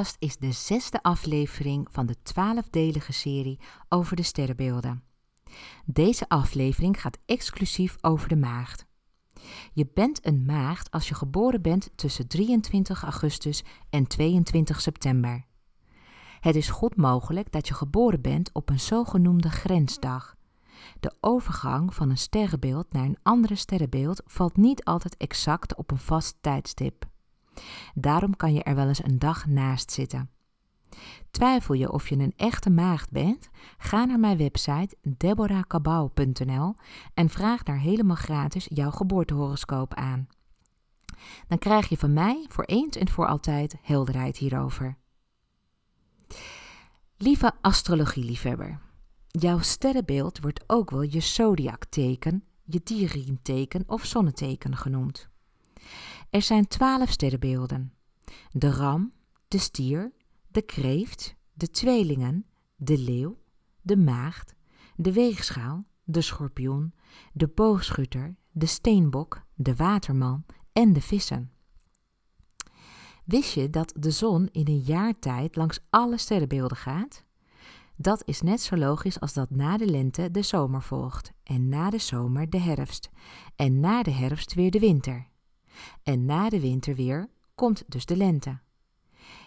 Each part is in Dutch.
Podcast is de zesde aflevering van de twaalfdelige serie over de sterrenbeelden. Deze aflevering gaat exclusief over de maagd. Je bent een maagd als je geboren bent tussen 23 augustus en 22 september. Het is goed mogelijk dat je geboren bent op een zogenoemde grensdag. De overgang van een sterrenbeeld naar een andere sterrenbeeld valt niet altijd exact op een vast tijdstip. Daarom kan je er wel eens een dag naast zitten. Twijfel je of je een echte maagd bent? Ga naar mijn website deborahkabau.nl en vraag daar helemaal gratis jouw geboortehoroscoop aan. Dan krijg je van mij voor eens en voor altijd helderheid hierover. Lieve astrologieliefhebber, jouw sterrenbeeld wordt ook wel je zodiakteken, je dierriemteken of zonneteken genoemd. Er zijn twaalf sterrenbeelden: de ram, de stier, de kreeft, de tweelingen, de leeuw, de maagd, de weegschaal, de schorpioen, de boogschutter, de steenbok, de waterman en de vissen. Wist je dat de zon in een jaar tijd langs alle sterrenbeelden gaat? Dat is net zo logisch als dat na de lente de zomer volgt, en na de zomer de herfst, en na de herfst weer de winter. En na de winter weer komt dus de lente.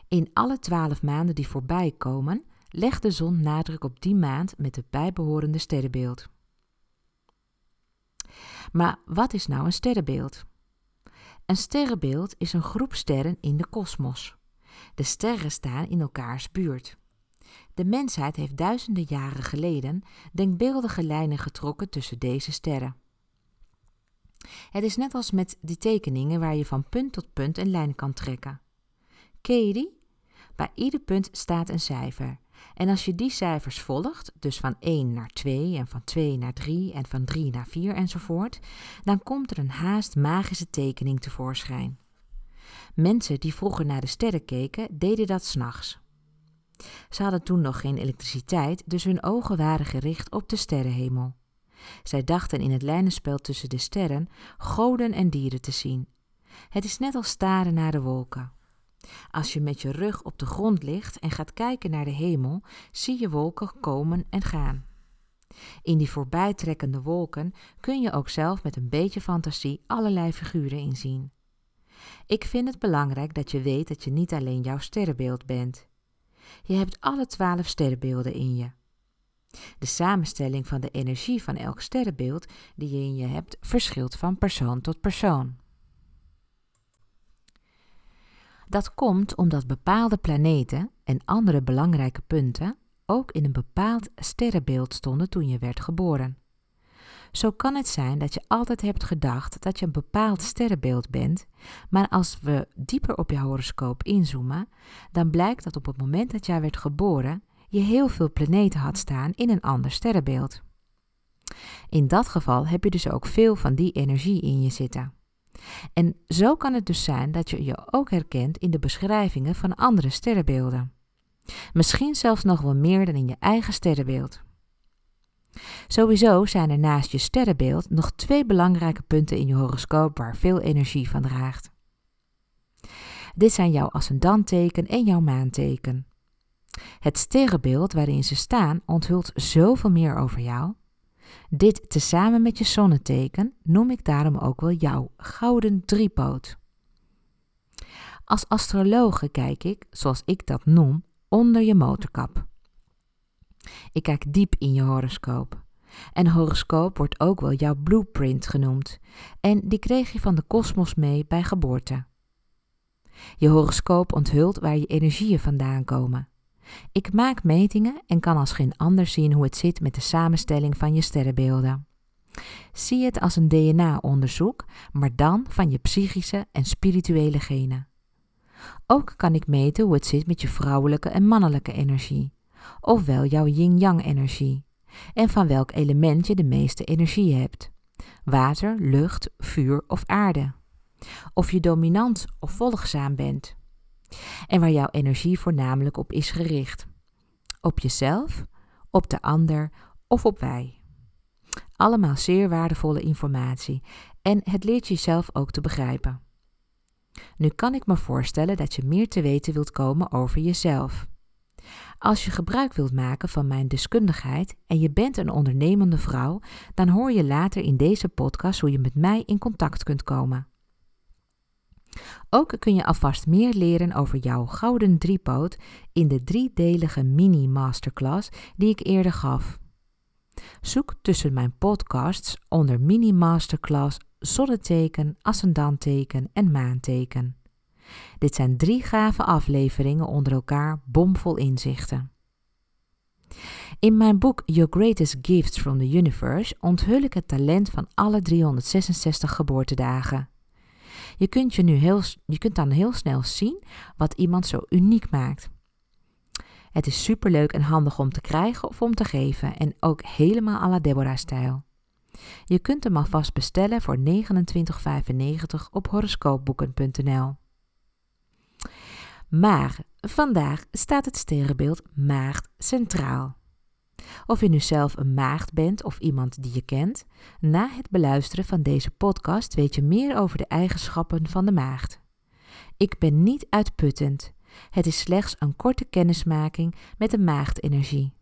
In alle twaalf maanden die voorbij komen, legt de zon nadruk op die maand met het bijbehorende sterrenbeeld. Maar wat is nou een sterrenbeeld? Een sterrenbeeld is een groep sterren in de kosmos. De sterren staan in elkaars buurt. De mensheid heeft duizenden jaren geleden denkbeeldige lijnen getrokken tussen deze sterren. Het is net als met die tekeningen waar je van punt tot punt een lijn kan trekken. Ken? Bij ieder punt staat een cijfer. En als je die cijfers volgt, dus van 1 naar 2 en van 2 naar 3 en van 3 naar 4 enzovoort, dan komt er een haast magische tekening tevoorschijn. Mensen die vroeger naar de sterren keken, deden dat s'nachts. Ze hadden toen nog geen elektriciteit, dus hun ogen waren gericht op de sterrenhemel. Zij dachten in het lijnenspel tussen de sterren goden en dieren te zien. Het is net als staren naar de wolken. Als je met je rug op de grond ligt en gaat kijken naar de hemel, zie je wolken komen en gaan. In die voorbijtrekkende wolken kun je ook zelf met een beetje fantasie allerlei figuren inzien. Ik vind het belangrijk dat je weet dat je niet alleen jouw sterrenbeeld bent. Je hebt alle twaalf sterrenbeelden in je. De samenstelling van de energie van elk sterrenbeeld die je in je hebt verschilt van persoon tot persoon. Dat komt omdat bepaalde planeten en andere belangrijke punten ook in een bepaald sterrenbeeld stonden toen je werd geboren. Zo kan het zijn dat je altijd hebt gedacht dat je een bepaald sterrenbeeld bent, maar als we dieper op je horoscoop inzoomen, dan blijkt dat op het moment dat jij werd geboren, je heel veel planeten had staan in een ander sterrenbeeld. In dat geval heb je dus ook veel van die energie in je zitten. En zo kan het dus zijn dat je je ook herkent in de beschrijvingen van andere sterrenbeelden. Misschien zelfs nog wel meer dan in je eigen sterrenbeeld. Sowieso zijn er naast je sterrenbeeld nog twee belangrijke punten in je horoscoop waar veel energie van draagt. Dit zijn jouw ascendanteken en jouw maanteken. Het sterrenbeeld waarin ze staan onthult zoveel meer over jou. Dit tezamen met je zonneteken noem ik daarom ook wel jouw gouden driepoot. Als astrologe kijk ik, zoals ik dat noem, onder je motorkap. Ik kijk diep in je horoscoop. En horoscoop wordt ook wel jouw blueprint genoemd, en die kreeg je van de kosmos mee bij geboorte. Je horoscoop onthult waar je energieën vandaan komen. Ik maak metingen en kan als geen ander zien hoe het zit met de samenstelling van je sterrenbeelden. Zie het als een DNA-onderzoek, maar dan van je psychische en spirituele genen. Ook kan ik meten hoe het zit met je vrouwelijke en mannelijke energie, ofwel jouw yin-yang-energie, en van welk element je de meeste energie hebt: water, lucht, vuur of aarde. Of je dominant of volgzaam bent en waar jouw energie voornamelijk op is gericht. Op jezelf, op de ander of op wij. Allemaal zeer waardevolle informatie en het leert jezelf ook te begrijpen. Nu kan ik me voorstellen dat je meer te weten wilt komen over jezelf. Als je gebruik wilt maken van mijn deskundigheid en je bent een ondernemende vrouw, dan hoor je later in deze podcast hoe je met mij in contact kunt komen. Ook kun je alvast meer leren over jouw gouden driepoot in de driedelige mini-masterclass die ik eerder gaf. Zoek tussen mijn podcasts onder mini-masterclass zonneteken, ascendanteken en maanteken. Dit zijn drie gave afleveringen onder elkaar, bomvol inzichten. In mijn boek Your Greatest Gifts from the Universe onthul ik het talent van alle 366 geboortedagen. Je kunt, je, nu heel, je kunt dan heel snel zien wat iemand zo uniek maakt. Het is superleuk en handig om te krijgen of om te geven en ook helemaal à la Deborah-stijl. Je kunt hem alvast bestellen voor 29,95 op horoscoopboeken.nl. Maar vandaag staat het sterrenbeeld maagd centraal. Of je nu zelf een maagd bent of iemand die je kent, na het beluisteren van deze podcast weet je meer over de eigenschappen van de maagd. Ik ben niet uitputtend. Het is slechts een korte kennismaking met de maagdenergie.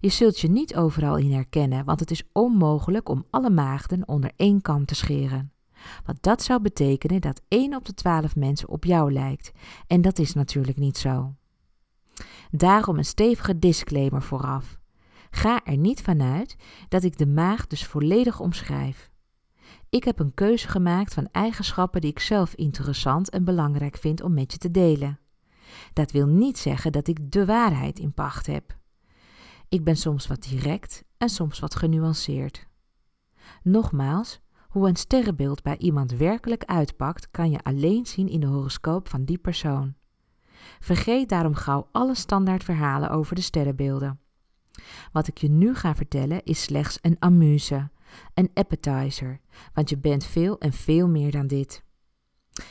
Je zult je niet overal in herkennen, want het is onmogelijk om alle maagden onder één kam te scheren. Want dat zou betekenen dat 1 op de 12 mensen op jou lijkt. En dat is natuurlijk niet zo. Daarom een stevige disclaimer vooraf. Ga er niet vanuit dat ik de maag dus volledig omschrijf. Ik heb een keuze gemaakt van eigenschappen die ik zelf interessant en belangrijk vind om met je te delen. Dat wil niet zeggen dat ik de waarheid in pacht heb. Ik ben soms wat direct en soms wat genuanceerd. Nogmaals, hoe een sterrenbeeld bij iemand werkelijk uitpakt, kan je alleen zien in de horoscoop van die persoon. Vergeet daarom gauw alle standaard verhalen over de sterrenbeelden. Wat ik je nu ga vertellen is slechts een amuse, een appetizer, want je bent veel en veel meer dan dit.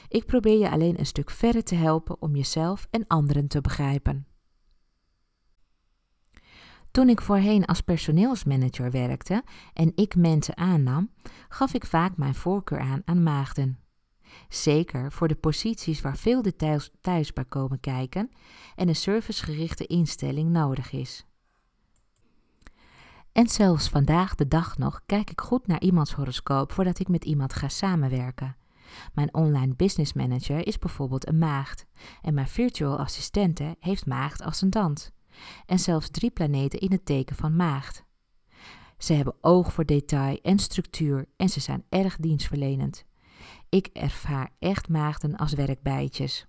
Ik probeer je alleen een stuk verder te helpen om jezelf en anderen te begrijpen. Toen ik voorheen als personeelsmanager werkte en ik mensen aannam, gaf ik vaak mijn voorkeur aan aan maagden. Zeker voor de posities waar veel details thuis bij komen kijken en een servicegerichte instelling nodig is. En zelfs vandaag de dag nog kijk ik goed naar iemands horoscoop voordat ik met iemand ga samenwerken. Mijn online business manager is bijvoorbeeld een maagd en mijn virtual assistente heeft maagd als een dant en zelfs drie planeten in het teken van maagd. Ze hebben oog voor detail en structuur en ze zijn erg dienstverlenend. Ik ervaar echt maagden als werkbijtjes.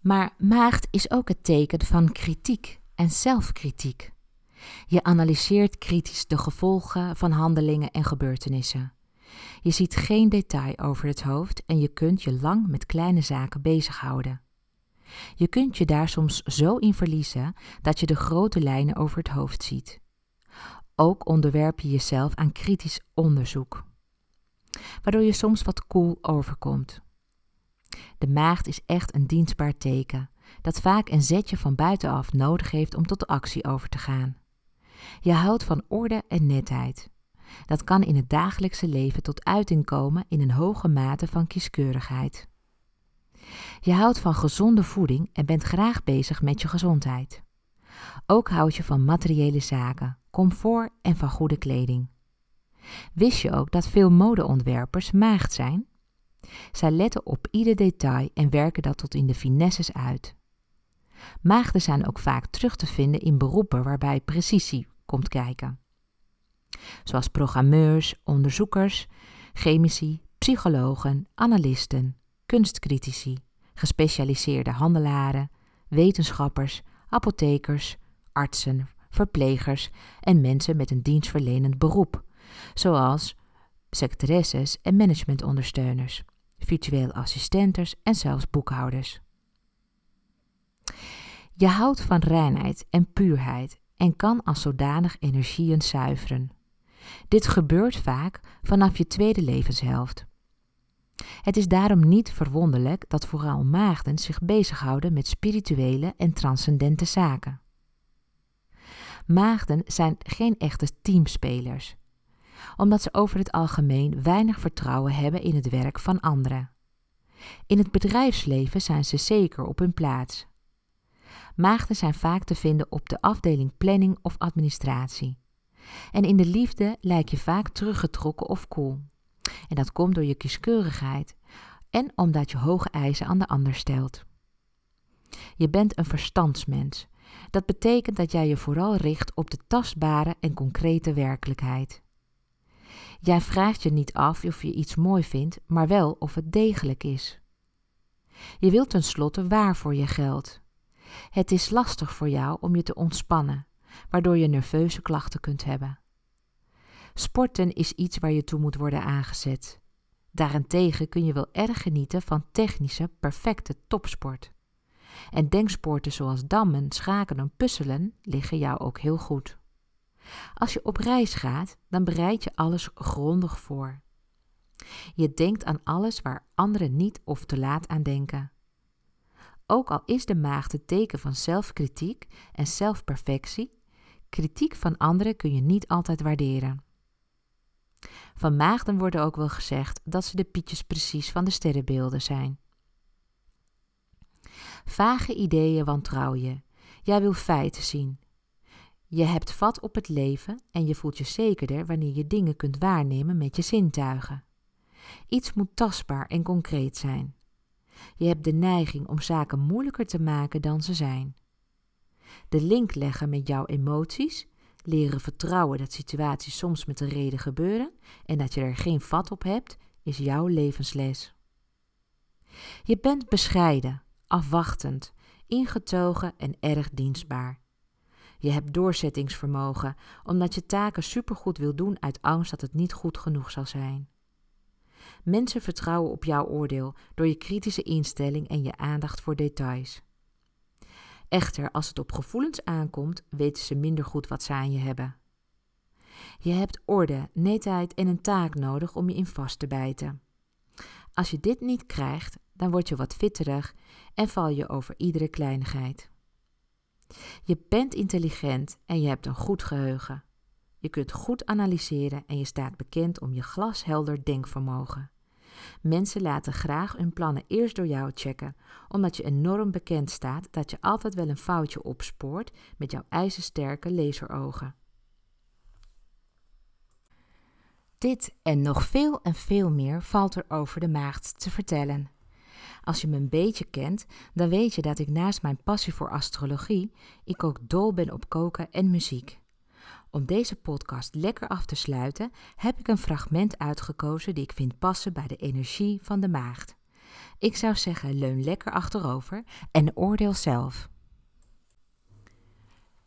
Maar maagd is ook het teken van kritiek en zelfkritiek. Je analyseert kritisch de gevolgen van handelingen en gebeurtenissen. Je ziet geen detail over het hoofd en je kunt je lang met kleine zaken bezighouden. Je kunt je daar soms zo in verliezen dat je de grote lijnen over het hoofd ziet. Ook onderwerp je jezelf aan kritisch onderzoek, waardoor je soms wat koel cool overkomt. De maagd is echt een dienstbaar teken, dat vaak een zetje van buitenaf nodig heeft om tot actie over te gaan. Je houdt van orde en netheid. Dat kan in het dagelijkse leven tot uiting komen in een hoge mate van kieskeurigheid. Je houdt van gezonde voeding en bent graag bezig met je gezondheid. Ook houd je van materiële zaken, comfort en van goede kleding. Wist je ook dat veel modeontwerpers maagd zijn? Zij letten op ieder detail en werken dat tot in de finesses uit. Maagden zijn ook vaak terug te vinden in beroepen waarbij precisie komt kijken. Zoals programmeurs, onderzoekers, chemici, psychologen, analisten, kunstcritici, gespecialiseerde handelaren, wetenschappers, apothekers, artsen, verplegers en mensen met een dienstverlenend beroep, zoals secretaresses en managementondersteuners, virtueel assistentes en zelfs boekhouders. Je houdt van reinheid en puurheid en kan als zodanig energieën zuiveren. Dit gebeurt vaak vanaf je tweede levenshelft. Het is daarom niet verwonderlijk dat vooral maagden zich bezighouden met spirituele en transcendente zaken. Maagden zijn geen echte teamspelers. Omdat ze over het algemeen weinig vertrouwen hebben in het werk van anderen. In het bedrijfsleven zijn ze zeker op hun plaats. Maagden zijn vaak te vinden op de afdeling planning of administratie. En in de liefde lijk je vaak teruggetrokken of koel. En dat komt door je kieskeurigheid en omdat je hoge eisen aan de ander stelt. Je bent een verstandsmens. Dat betekent dat jij je vooral richt op de tastbare en concrete werkelijkheid. Jij vraagt je niet af of je iets mooi vindt, maar wel of het degelijk is. Je wilt tenslotte waar voor je geld. Het is lastig voor jou om je te ontspannen, waardoor je nerveuze klachten kunt hebben. Sporten is iets waar je toe moet worden aangezet. Daarentegen kun je wel erg genieten van technische, perfecte topsport. En denksporten zoals dammen, schaken en puzzelen liggen jou ook heel goed. Als je op reis gaat, dan bereid je alles grondig voor. Je denkt aan alles waar anderen niet of te laat aan denken. Ook al is de maagd het teken van zelfkritiek en zelfperfectie, kritiek van anderen kun je niet altijd waarderen. Van maagden wordt ook wel gezegd dat ze de pietjes precies van de sterrenbeelden zijn. Vage ideeën wantrouw je. Jij wil feiten zien. Je hebt vat op het leven en je voelt je zekerder wanneer je dingen kunt waarnemen met je zintuigen. Iets moet tastbaar en concreet zijn. Je hebt de neiging om zaken moeilijker te maken dan ze zijn. De link leggen met jouw emoties, leren vertrouwen dat situaties soms met een reden gebeuren en dat je er geen vat op hebt, is jouw levensles. Je bent bescheiden, afwachtend, ingetogen en erg dienstbaar. Je hebt doorzettingsvermogen omdat je taken supergoed wil doen uit angst dat het niet goed genoeg zal zijn. Mensen vertrouwen op jouw oordeel door je kritische instelling en je aandacht voor details. Echter, als het op gevoelens aankomt, weten ze minder goed wat ze aan je hebben. Je hebt orde, netheid en een taak nodig om je in vast te bijten. Als je dit niet krijgt, dan word je wat fitterig en val je over iedere kleinigheid. Je bent intelligent en je hebt een goed geheugen. Je kunt goed analyseren en je staat bekend om je glashelder denkvermogen. Mensen laten graag hun plannen eerst door jou checken, omdat je enorm bekend staat dat je altijd wel een foutje opspoort met jouw ijzersterke laserogen. Dit en nog veel en veel meer valt er over de maagd te vertellen. Als je me een beetje kent, dan weet je dat ik naast mijn passie voor astrologie, ik ook dol ben op koken en muziek. Om deze podcast lekker af te sluiten, heb ik een fragment uitgekozen die ik vind passen bij de energie van de maagd. Ik zou zeggen, leun lekker achterover en oordeel zelf.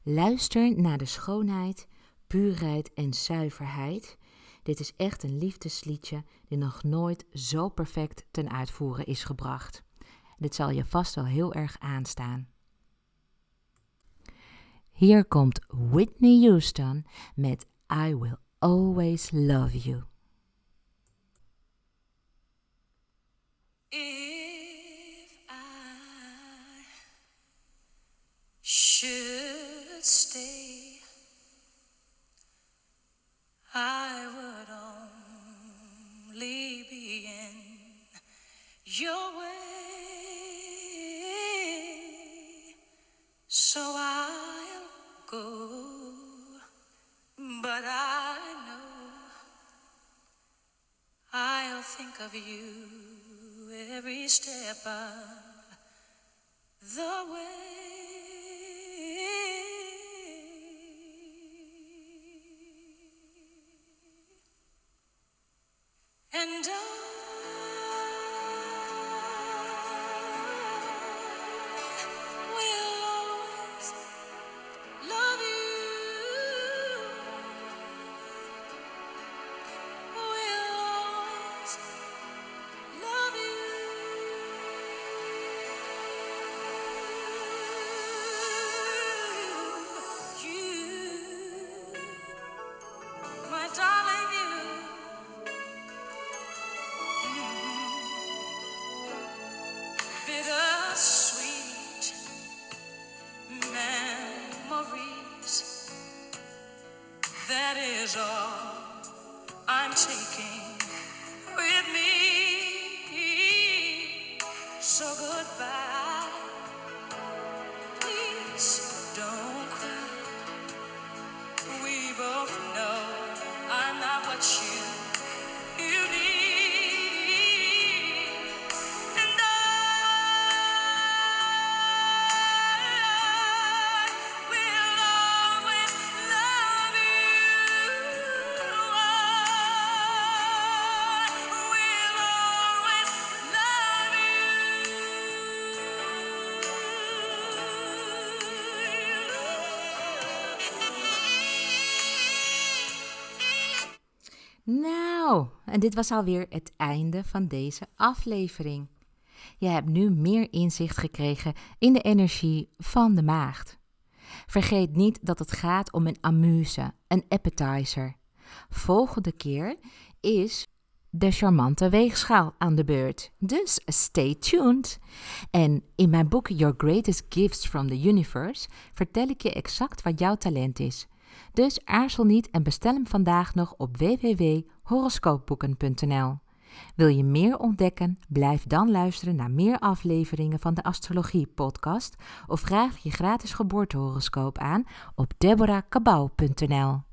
Luister naar de schoonheid, puurheid en zuiverheid. Dit is echt een liefdesliedje die nog nooit zo perfect ten uitvoeren is gebracht. Dit zal je vast wel heel erg aanstaan. Hier komt Whitney Houston met I Will Always Love You. I would only be in your way. So I'll go, but I know I'll think of you every step of the way. I'm taking with me. So goodbye. En dit was alweer het einde van deze aflevering. Je hebt nu meer inzicht gekregen in de energie van de maagd. Vergeet niet dat het gaat om een amuse, een appetizer. Volgende keer is de charmante weegschaal aan de beurt. Dus stay tuned. En in mijn boek Your Greatest Gifts from the Universe vertel ik je exact wat jouw talent is. Dus aarzel niet en bestel hem vandaag nog op www.horoscoopboeken.nl. Wil je meer ontdekken? Blijf dan luisteren naar meer afleveringen van de Astrologie Podcast of vraag je gratis geboortehoroscoop aan op deborahkabau.nl.